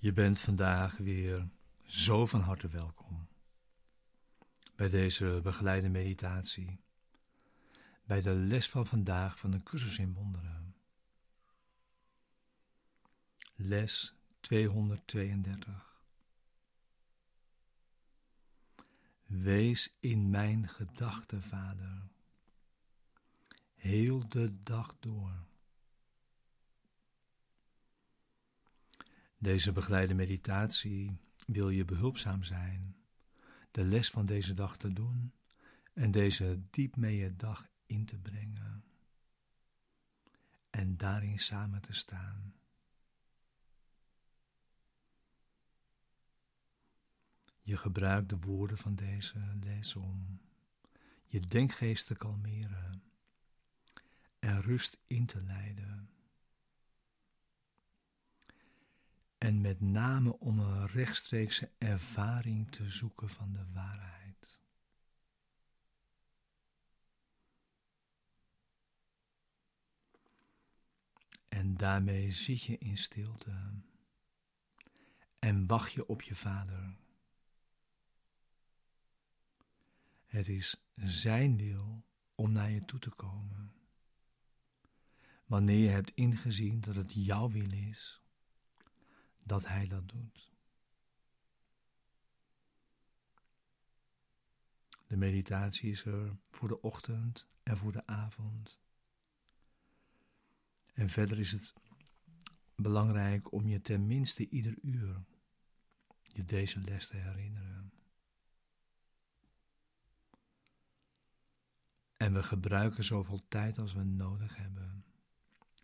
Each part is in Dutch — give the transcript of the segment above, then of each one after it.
Je bent vandaag weer zo van harte welkom bij deze begeleide meditatie, bij de les van vandaag van de cursus in wonderen. Les 232. Wees in mijn gedachten, Vader, heel de dag door. Deze begeleide meditatie wil je behulpzaam zijn, de les van deze dag te doen en deze diep mee je dag in te brengen en daarin samen te staan. Je gebruikt de woorden van deze les om je denkgeest te kalmeren en rust in te leiden. En met name om een rechtstreekse ervaring te zoeken van de waarheid. En daarmee zit je in stilte en wacht je op je vader. Het is zijn wil om naar je toe te komen. Wanneer je hebt ingezien dat het jouw wil is dat Hij dat doet. De meditatie is er voor de ochtend en voor de avond. En verder is het belangrijk om je tenminste ieder uur je deze les te herinneren. En we gebruiken zoveel tijd als we nodig hebben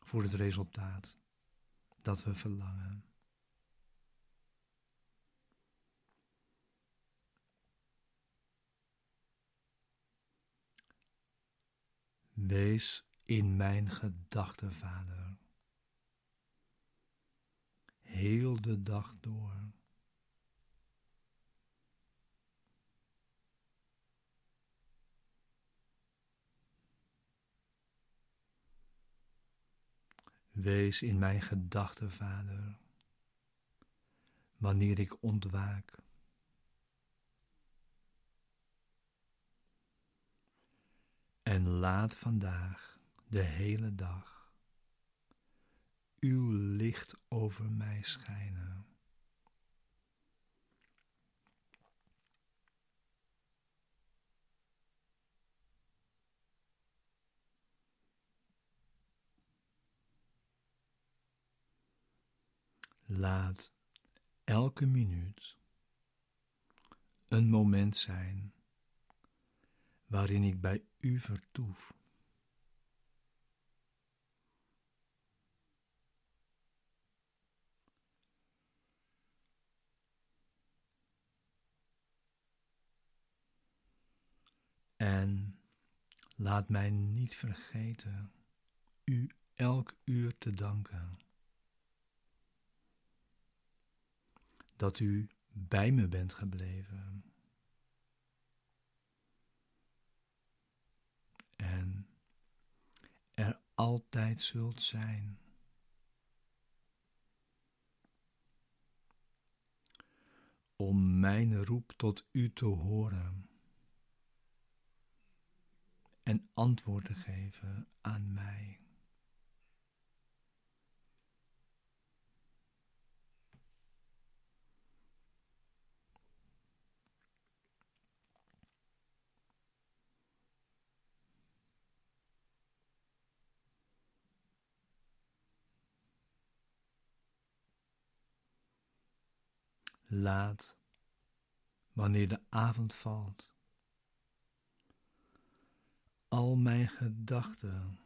voor het resultaat dat we verlangen. Wees in mijn gedachten, Vader, heel de dag door. Wees in mijn gedachten, Vader, wanneer ik ontwaak. Laat vandaag de hele dag uw licht over mij schijnen. Laat elke minuut een moment zijn waarin ik bij u vertoef. En laat mij niet vergeten u elk uur te danken. Dat u bij me bent gebleven. en er altijd zult zijn. Om mijn roep tot u te horen en antwoord te geven aan mij. Laat wanneer de avond valt. Al mijn gedachten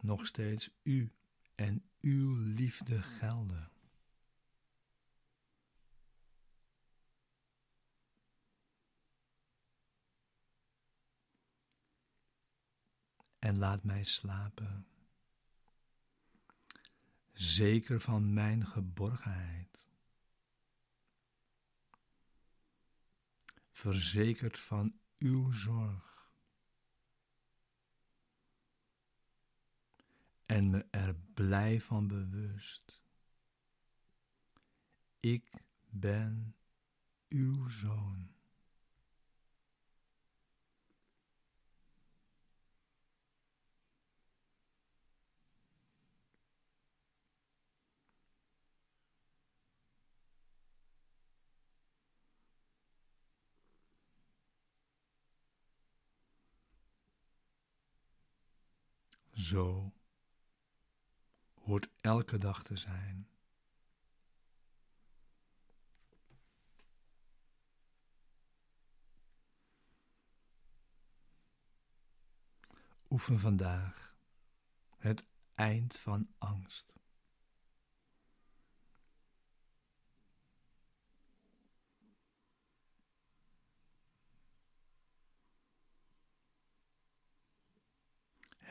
nog steeds u en uw liefde gelden. En laat mij slapen, zeker van mijn geborgenheid. Verzekerd van uw zorg. En me er blij van bewust. ik ben uw zoon. Zo hoort elke dag te zijn. Oefen vandaag het eind van angst.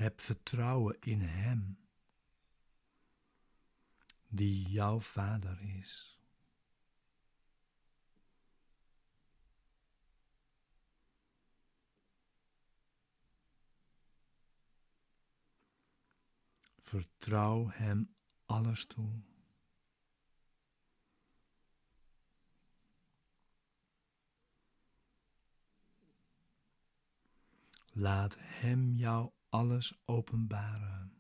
Heb vertrouwen in Hem, die jouw Vader is. Vertrouw Hem alles toe. Laat Hem jou alles openbaren.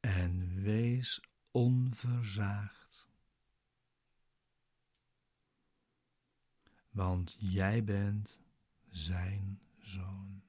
En wees onverzaagd. Want jij bent zijn zoon.